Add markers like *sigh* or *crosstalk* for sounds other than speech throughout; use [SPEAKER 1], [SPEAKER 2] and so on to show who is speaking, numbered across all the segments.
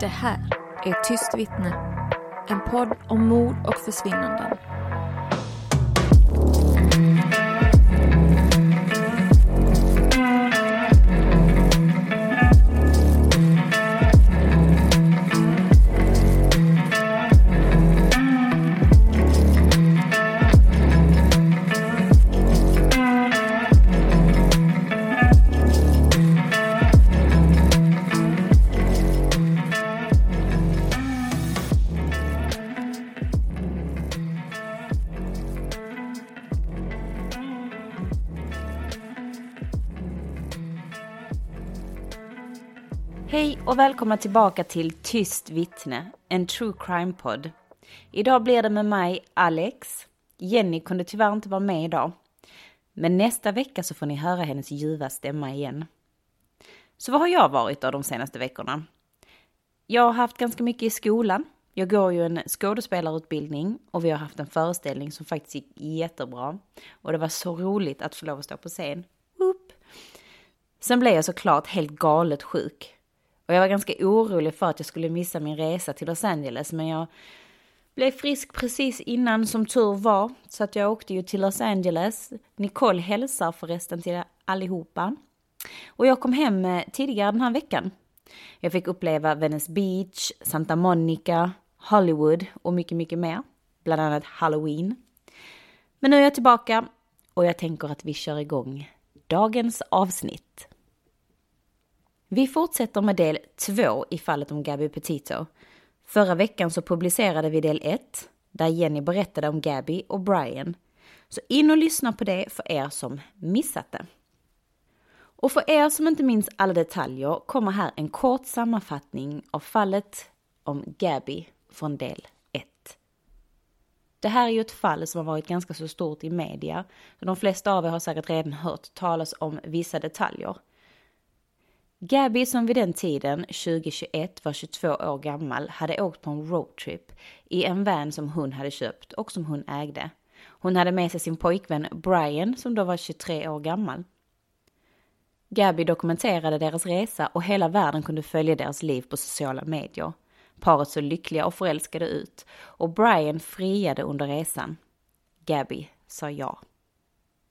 [SPEAKER 1] Det här är Tyst vittne. En podd om mord och försvinnanden.
[SPEAKER 2] Och välkomna tillbaka till Tyst vittne, en true crime-podd. Idag blir det med mig, Alex. Jenny kunde tyvärr inte vara med idag. Men nästa vecka så får ni höra hennes ljuva stämma igen. Så vad har jag varit då de senaste veckorna? Jag har haft ganska mycket i skolan. Jag går ju en skådespelarutbildning och vi har haft en föreställning som faktiskt gick jättebra. Och det var så roligt att få lov att stå på scen. Upp. Sen blev jag såklart helt galet sjuk. Och jag var ganska orolig för att jag skulle missa min resa till Los Angeles, men jag blev frisk precis innan som tur var. Så att jag åkte ju till Los Angeles. Nicole hälsar förresten till allihopa. Och jag kom hem eh, tidigare den här veckan. Jag fick uppleva Venice Beach, Santa Monica, Hollywood och mycket, mycket mer. Bland annat Halloween. Men nu är jag tillbaka och jag tänker att vi kör igång dagens avsnitt. Vi fortsätter med del två i fallet om Gabby Petito. Förra veckan så publicerade vi del ett, där Jenny berättade om Gabby och Brian. Så in och lyssna på det för er som missat det. Och för er som inte minns alla detaljer kommer här en kort sammanfattning av fallet om Gabby från del 1. Det här är ju ett fall som har varit ganska så stort i media. De flesta av er har säkert redan hört talas om vissa detaljer. Gabby som vid den tiden, 2021, var 22 år gammal hade åkt på en roadtrip i en van som hon hade köpt och som hon ägde. Hon hade med sig sin pojkvän Brian som då var 23 år gammal. Gabby dokumenterade deras resa och hela världen kunde följa deras liv på sociala medier. Paret såg lyckliga och förälskade ut och Brian friade under resan. Gabby sa ja.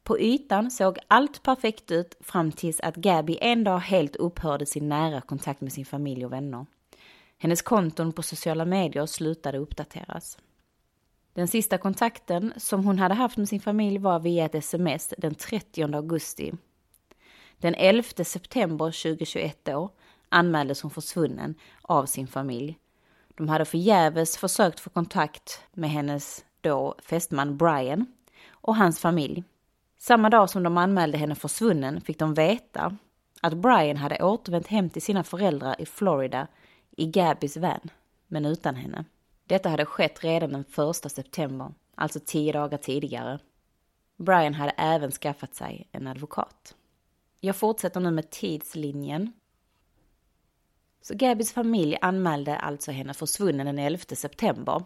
[SPEAKER 2] På ytan såg allt perfekt ut fram tills att Gabby en dag helt upphörde sin nära kontakt med sin familj och vänner. Hennes konton på sociala medier slutade uppdateras. Den sista kontakten som hon hade haft med sin familj var via ett sms den 30 augusti. Den 11 september 2021 då anmäldes hon försvunnen av sin familj. De hade förgäves försökt få kontakt med hennes då fästman Brian och hans familj. Samma dag som de anmälde henne försvunnen fick de veta att Brian hade återvänt hem till sina föräldrar i Florida i Gabbys van, men utan henne. Detta hade skett redan den första september, alltså tio dagar tidigare. Brian hade även skaffat sig en advokat. Jag fortsätter nu med tidslinjen så Gabis familj anmälde alltså henne försvunnen den 11 september.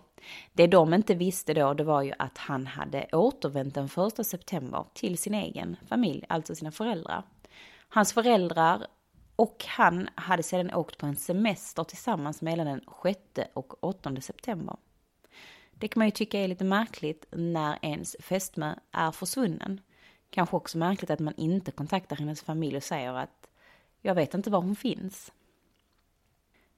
[SPEAKER 2] Det de inte visste då, det var ju att han hade återvänt den 1 september till sin egen familj, alltså sina föräldrar. Hans föräldrar och han hade sedan åkt på en semester tillsammans mellan den 6 och 8 september. Det kan man ju tycka är lite märkligt när ens fästmö är försvunnen. Kanske också märkligt att man inte kontaktar hennes familj och säger att jag vet inte var hon finns.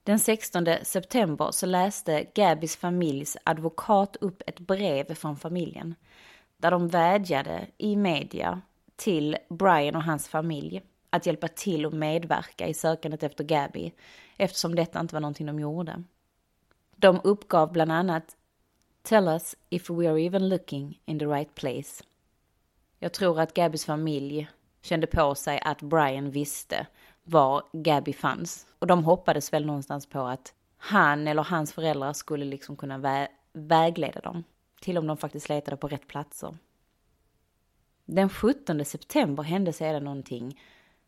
[SPEAKER 2] Den 16 september så läste Gabys familjs advokat upp ett brev från familjen där de vädjade i media till Brian och hans familj att hjälpa till och medverka i sökandet efter Gabby eftersom detta inte var någonting de gjorde. De uppgav bland annat Tell us if we are even looking in the right place. Jag tror att Gabbys familj kände på sig att Brian visste var Gabby fanns. Och de hoppades väl någonstans på att han eller hans föräldrar skulle liksom kunna vä vägleda dem till om de faktiskt letade på rätt platser. Den 17 september hände sedan någonting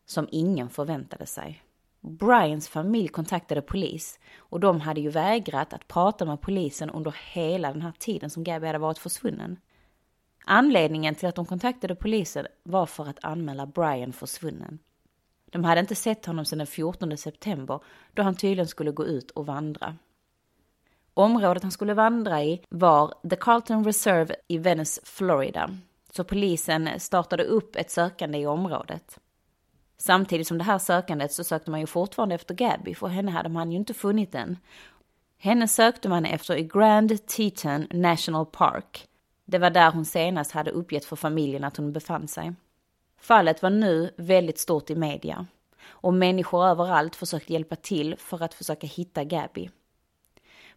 [SPEAKER 2] som ingen förväntade sig. Brians familj kontaktade polis och de hade ju vägrat att prata med polisen under hela den här tiden som Gabby hade varit försvunnen. Anledningen till att de kontaktade polisen var för att anmäla Brian försvunnen. De hade inte sett honom sedan den 14 september då han tydligen skulle gå ut och vandra. Området han skulle vandra i var The Carlton Reserve i Venice, Florida. Så polisen startade upp ett sökande i området. Samtidigt som det här sökandet så sökte man ju fortfarande efter Gabby, för henne hade man ju inte funnit än. Henne sökte man efter i Grand Teton National Park. Det var där hon senast hade uppgett för familjen att hon befann sig. Fallet var nu väldigt stort i media och människor överallt försökte hjälpa till för att försöka hitta Gabby.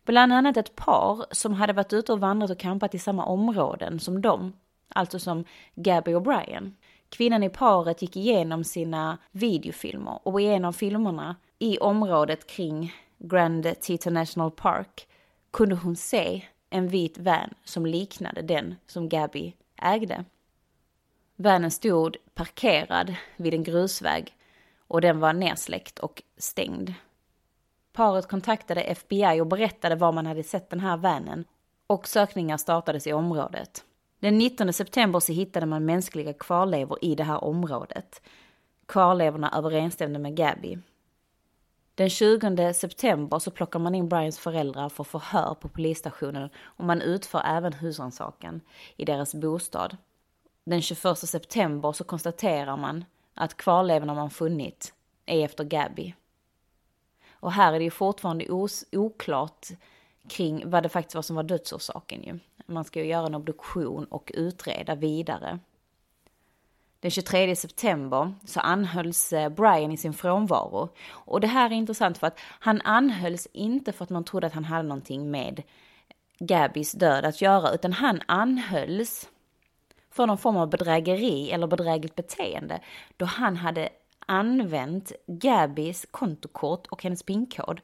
[SPEAKER 2] Bland annat ett par som hade varit ute och vandrat och campat i samma områden som dem, alltså som Gabby och Brian. Kvinnan i paret gick igenom sina videofilmer och i en av filmerna i området kring Grand Teton National Park kunde hon se en vit van som liknade den som Gabby ägde. Vanen stod parkerad vid en grusväg och den var nersläckt och stängd. Paret kontaktade FBI och berättade var man hade sett den här vanen och sökningar startades i området. Den 19 september så hittade man mänskliga kvarlevor i det här området. Kvarlevorna överensstämde med Gabby. Den 20 september så plockar man in Brians föräldrar för förhör på polisstationen och man utför även husrannsakan i deras bostad. Den 21 september så konstaterar man att kvarlevorna man funnit är efter Gabby. Och här är det ju fortfarande os oklart kring vad det faktiskt var som var dödsorsaken ju. Man ska ju göra en obduktion och utreda vidare. Den 23 september så anhölls eh, Brian i sin frånvaro. Och det här är intressant för att han anhölls inte för att man trodde att han hade någonting med Gabbys död att göra, utan han anhölls för någon form av bedrägeri eller bedrägligt beteende då han hade använt Gabis kontokort och hennes pinkod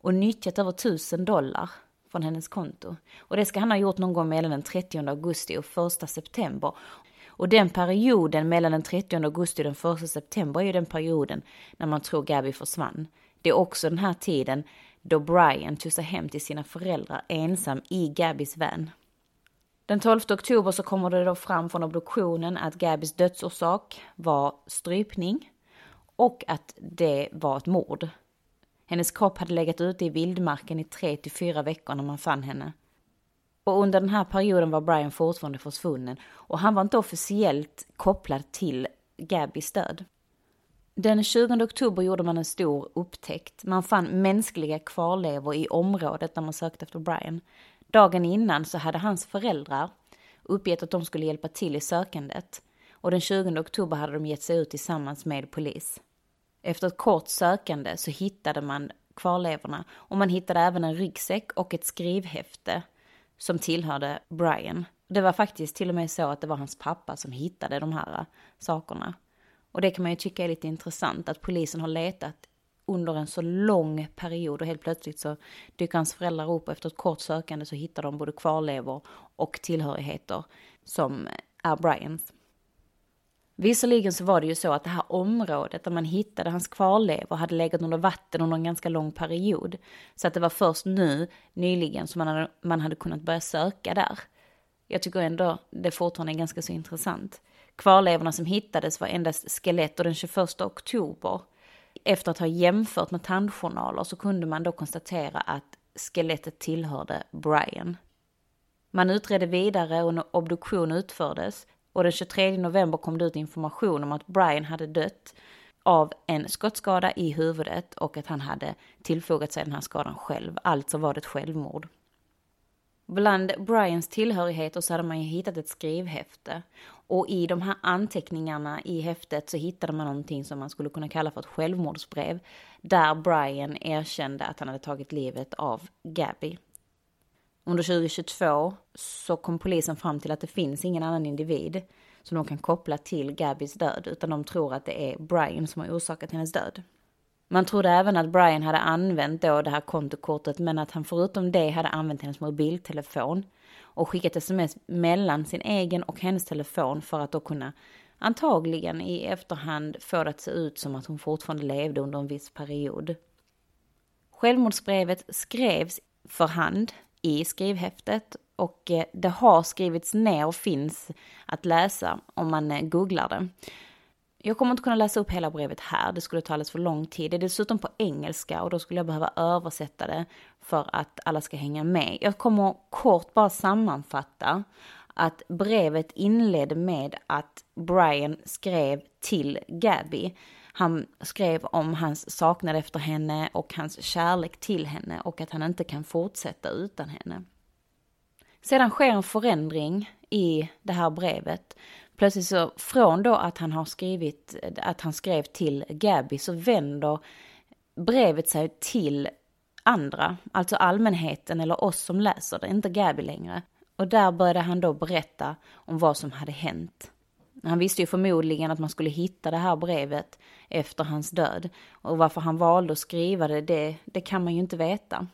[SPEAKER 2] och nyttjat över tusen dollar från hennes konto. Och det ska han ha gjort någon gång mellan den 30 augusti och 1 september. Och den perioden mellan den 30 augusti och den 1 september är ju den perioden när man tror Gabby försvann. Det är också den här tiden då Brian tog sig hem till sina föräldrar ensam i Gabbys van. Den 12 oktober så kommer det då fram från obduktionen att Gabis dödsorsak var strypning och att det var ett mord. Hennes kropp hade legat ute i vildmarken i tre till fyra veckor när man fann henne. Och under den här perioden var Brian fortfarande försvunnen och han var inte officiellt kopplad till Gabbys död. Den 20 oktober gjorde man en stor upptäckt. Man fann mänskliga kvarlevor i området där man sökte efter Brian. Dagen innan så hade hans föräldrar uppgett att de skulle hjälpa till i sökandet och den 20 oktober hade de gett sig ut tillsammans med polis. Efter ett kort sökande så hittade man kvarlevorna och man hittade även en ryggsäck och ett skrivhäfte som tillhörde Brian. Det var faktiskt till och med så att det var hans pappa som hittade de här sakerna. Och det kan man ju tycka är lite intressant att polisen har letat under en så lång period och helt plötsligt så dyker hans föräldrar upp och efter ett kort sökande så hittar de både kvarlevor och tillhörigheter som är Brians. Visserligen så var det ju så att det här området där man hittade hans kvarlevor hade legat under vatten under en ganska lång period. Så att det var först nu, nyligen, som man hade, man hade kunnat börja söka där. Jag tycker ändå det fortfarande är ganska så intressant. Kvarlevorna som hittades var endast skelett och den 21 oktober, efter att ha jämfört med tandjournaler, så kunde man då konstatera att skelettet tillhörde Brian. Man utredde vidare och en obduktion utfördes och den 23 november kom det ut information om att Brian hade dött av en skottskada i huvudet och att han hade tillfogat sig den här skadan själv. Alltså var det ett självmord. Bland Brians tillhörigheter så hade man ju hittat ett skrivhäfte. Och i de här anteckningarna i häftet så hittade man någonting som man skulle kunna kalla för ett självmordsbrev. Där Brian erkände att han hade tagit livet av Gabby. Under 2022 så kom polisen fram till att det finns ingen annan individ som de kan koppla till Gabbys död, utan de tror att det är Brian som har orsakat hennes död. Man trodde även att Brian hade använt då det här kontokortet, men att han förutom det hade använt hennes mobiltelefon och skickat sms mellan sin egen och hennes telefon för att då kunna antagligen i efterhand få det att se ut som att hon fortfarande levde under en viss period. Självmordsbrevet skrevs för hand i skrivhäftet och eh, det har skrivits ner och finns att läsa om man eh, googlar det. Jag kommer inte kunna läsa upp hela brevet här, det skulle ta alldeles för lång tid. Det är dessutom på engelska och då skulle jag behöva översätta det för att alla ska hänga med. Jag kommer kort bara sammanfatta att brevet inledde med att Brian skrev till Gabby. Han skrev om hans saknad efter henne och hans kärlek till henne och att han inte kan fortsätta utan henne. Sedan sker en förändring i det här brevet. Plötsligt så, från då att han har skrivit, att han skrev till Gabby så vänder brevet sig till andra, alltså allmänheten eller oss som läser det, inte Gabby längre. Och där började han då berätta om vad som hade hänt. Han visste ju förmodligen att man skulle hitta det här brevet efter hans död. Och varför han valde att skriva det, det, det kan man ju inte veta.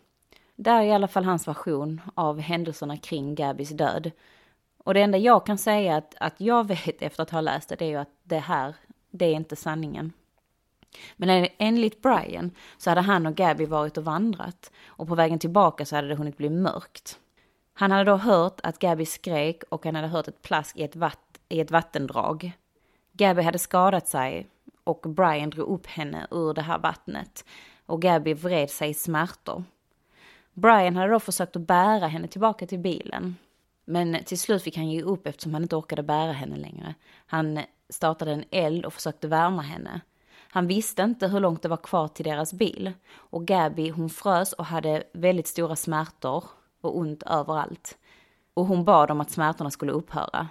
[SPEAKER 2] Det är i alla fall hans version av händelserna kring Gabys död. Och det enda jag kan säga att, att jag *laughs* vet efter att ha läst det, det är ju att det här, det är inte sanningen. Men enligt Brian så hade han och Gabby varit och vandrat och på vägen tillbaka så hade det hunnit bli mörkt. Han hade då hört att Gabby skrek och han hade hört ett plask i ett, vatt, i ett vattendrag. Gabby hade skadat sig och Brian drog upp henne ur det här vattnet och Gabby vred sig i smärtor. Brian hade då försökt att bära henne tillbaka till bilen. Men till slut fick han ge upp eftersom han inte orkade bära henne längre. Han startade en eld och försökte värma henne. Han visste inte hur långt det var kvar till deras bil. Och Gabby hon frös och hade väldigt stora smärtor och ont överallt. Och hon bad om att smärtorna skulle upphöra.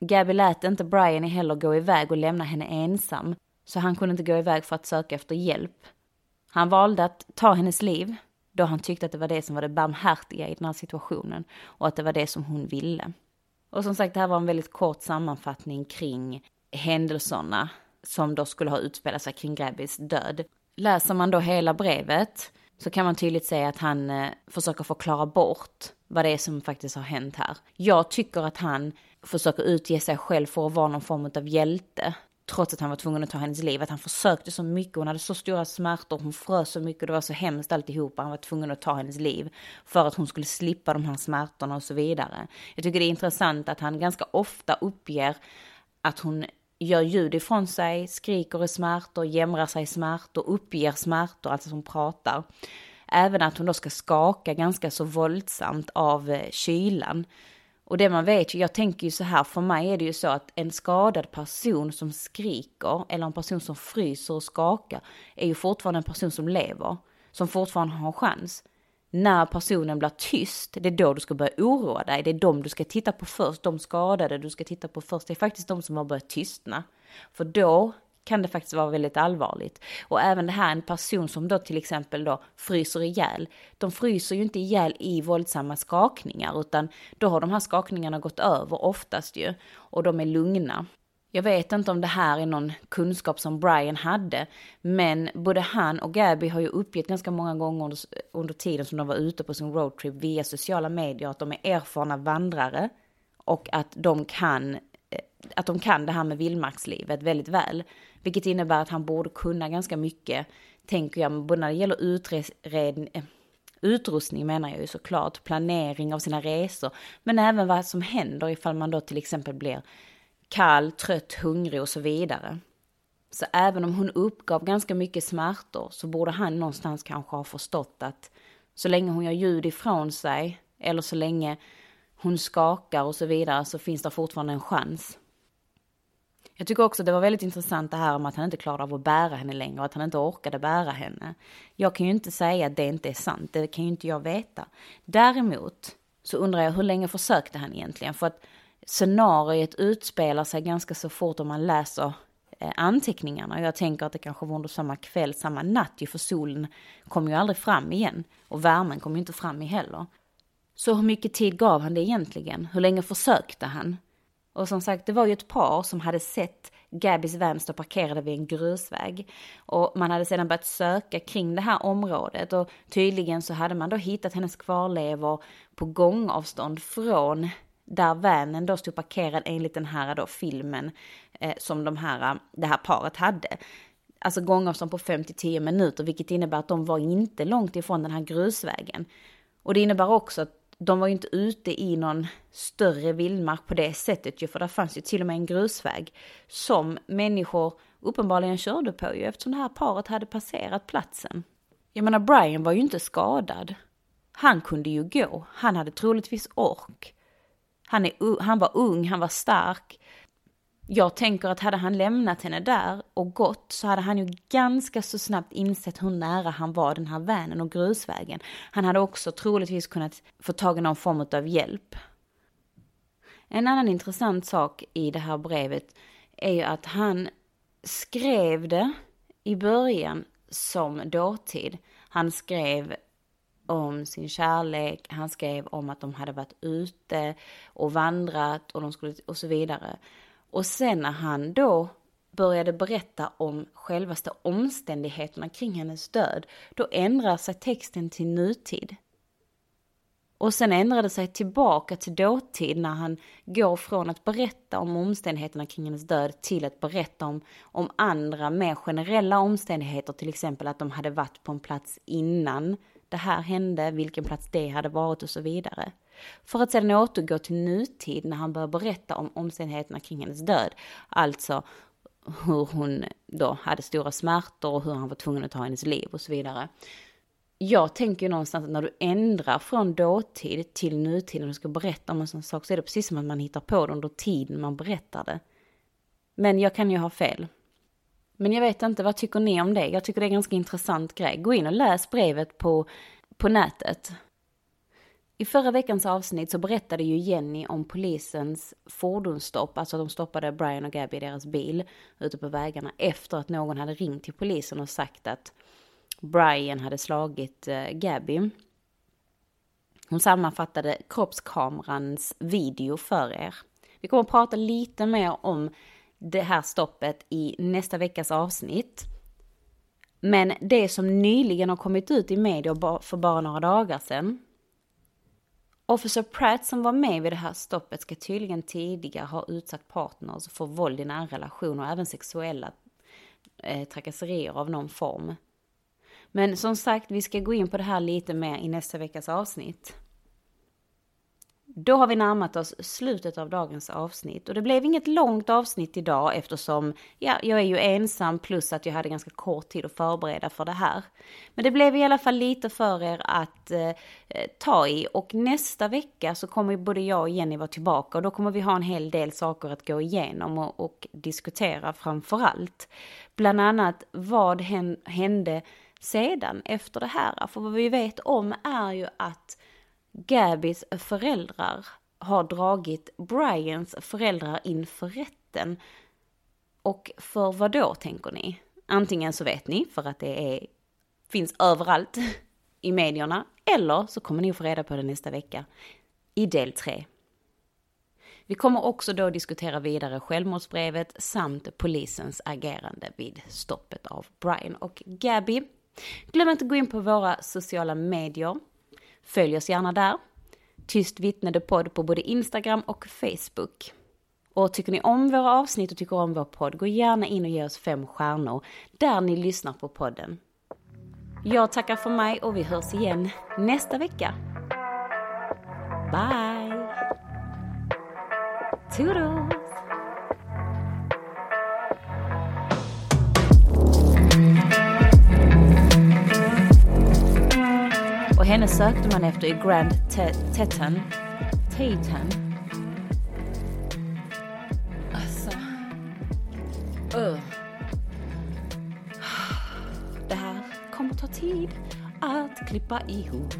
[SPEAKER 2] Gabby lät inte Brian heller gå iväg och lämna henne ensam, så han kunde inte gå iväg för att söka efter hjälp. Han valde att ta hennes liv, då han tyckte att det var det som var det barmhärtiga i den här situationen och att det var det som hon ville. Och som sagt, det här var en väldigt kort sammanfattning kring händelserna som då skulle ha utspelat sig kring Grabbys död. Läser man då hela brevet så kan man tydligt se att han eh, försöker förklara bort vad det är som faktiskt har hänt här. Jag tycker att han försöker utge sig själv för att vara någon form av hjälte trots att han var tvungen att ta hennes liv, att han försökte så mycket, hon hade så stora smärtor, hon frös så mycket, det var så hemskt alltihopa, han var tvungen att ta hennes liv för att hon skulle slippa de här smärtorna och så vidare. Jag tycker det är intressant att han ganska ofta uppger att hon gör ljud ifrån sig, skriker i smärtor, jämrar sig i smärtor, uppger smärtor, alltså som pratar. Även att hon då ska skaka ganska så våldsamt av kylan. Och det man vet, jag tänker ju så här, för mig är det ju så att en skadad person som skriker eller en person som fryser och skakar är ju fortfarande en person som lever, som fortfarande har en chans. När personen blir tyst, det är då du ska börja oroa dig. Det är de du ska titta på först, de skadade du ska titta på först. Det är faktiskt de som har börjat tystna. För då kan det faktiskt vara väldigt allvarligt. Och även det här en person som då till exempel då fryser ihjäl. De fryser ju inte ihjäl i våldsamma skakningar utan då har de här skakningarna gått över oftast ju och de är lugna. Jag vet inte om det här är någon kunskap som Brian hade, men både han och Gabby har ju uppgett ganska många gånger under, under tiden som de var ute på sin roadtrip via sociala medier att de är erfarna vandrare och att de kan Eh, att de kan det här med vildmarkslivet väldigt väl. Vilket innebär att han borde kunna ganska mycket, tänker jag, både när det gäller utredning, eh, utrustning menar jag ju såklart, planering av sina resor, men även vad som händer ifall man då till exempel blir kall, trött, hungrig och så vidare. Så även om hon uppgav ganska mycket smärtor så borde han någonstans kanske ha förstått att så länge hon gör ljud ifrån sig eller så länge hon skakar och så vidare så finns det fortfarande en chans. Jag tycker också det var väldigt intressant det här om att han inte klarade av att bära henne längre och att han inte orkade bära henne. Jag kan ju inte säga att det inte är sant, det kan ju inte jag veta. Däremot så undrar jag hur länge försökte han egentligen? För att scenariet utspelar sig ganska så fort om man läser eh, anteckningarna. Jag tänker att det kanske var under samma kväll, samma natt ju, för solen kom ju aldrig fram igen. Och värmen kom ju inte fram i heller. Så hur mycket tid gav han det egentligen? Hur länge försökte han? Och som sagt, det var ju ett par som hade sett Gabbys van stå parkerade vid en grusväg. Och man hade sedan börjat söka kring det här området och tydligen så hade man då hittat hennes kvarlevor på gångavstånd från där vanen då stod parkerad enligt den här då filmen eh, som de här, eh, det här paret hade. Alltså gångavstånd på 5-10 minuter, vilket innebär att de var inte långt ifrån den här grusvägen. Och det innebär också att de var ju inte ute i någon större vildmark på det sättet ju, för där fanns ju till och med en grusväg som människor uppenbarligen körde på ju, eftersom det här paret hade passerat platsen. Jag menar, Brian var ju inte skadad. Han kunde ju gå, han hade troligtvis ork. Han, är, han var ung, han var stark. Jag tänker att hade han lämnat henne där och gått så hade han ju ganska så snabbt insett hur nära han var den här vänen och grusvägen. Han hade också troligtvis kunnat få tag i någon form av hjälp. En annan intressant sak i det här brevet är ju att han skrev det i början som dåtid. Han skrev om sin kärlek, han skrev om att de hade varit ute och vandrat och, de skulle, och så vidare. Och sen när han då började berätta om självaste omständigheterna kring hennes död, då ändrar sig texten till nutid. Och sen ändrar det sig tillbaka till dåtid när han går från att berätta om omständigheterna kring hennes död till att berätta om, om andra mer generella omständigheter, till exempel att de hade varit på en plats innan det här hände, vilken plats det hade varit och så vidare. För att sedan återgå till nutid när han börjar berätta om omständigheterna kring hennes död. Alltså hur hon då hade stora smärtor och hur han var tvungen att ta hennes liv och så vidare. Jag tänker ju någonstans att när du ändrar från dåtid till nutid och du ska berätta om en sån sak så är det precis som att man hittar på det under tiden man berättar det. Men jag kan ju ha fel. Men jag vet inte, vad tycker ni om det? Jag tycker det är en ganska intressant grej. Gå in och läs brevet på, på nätet. I förra veckans avsnitt så berättade ju Jenny om polisens fordonsstopp, alltså de stoppade Brian och Gabby i deras bil ute på vägarna efter att någon hade ringt till polisen och sagt att Brian hade slagit eh, Gabby. Hon sammanfattade kroppskamerans video för er. Vi kommer att prata lite mer om det här stoppet i nästa veckas avsnitt. Men det som nyligen har kommit ut i media för bara några dagar sedan Officer Pratt som var med vid det här stoppet ska tydligen tidigare ha utsatt partners för våld i nära relationer och även sexuella eh, trakasserier av någon form. Men som sagt, vi ska gå in på det här lite mer i nästa veckas avsnitt. Då har vi närmat oss slutet av dagens avsnitt och det blev inget långt avsnitt idag eftersom ja, jag är ju ensam plus att jag hade ganska kort tid att förbereda för det här. Men det blev i alla fall lite för er att eh, eh ta i och nästa vecka så kommer både jag och Jenny vara tillbaka och då kommer vi ha en hel del saker att gå igenom och, och diskutera framför allt. Bland annat vad hände sedan efter det här? För vad vi vet om är ju att Gabys föräldrar har dragit Brians föräldrar inför rätten. Och för vad då tänker ni? Antingen så vet ni för att det är, finns överallt *laughs* i medierna, eller så kommer ni att få reda på det nästa vecka i del 3. Vi kommer också då diskutera vidare självmordsbrevet samt polisens agerande vid stoppet av Brian och Gabby. Glöm inte att gå in på våra sociala medier Följ oss gärna där. Tyst vittnade podd på både Instagram och Facebook. Och tycker ni om våra avsnitt och tycker om vår podd, gå gärna in och ge oss fem stjärnor där ni lyssnar på podden. Jag tackar för mig och vi hörs igen nästa vecka. Bye! Toodles! Henne sökte man efter i Grand Teton, Teton. Alltså... Uh. Det här kommer ta tid att klippa ihop.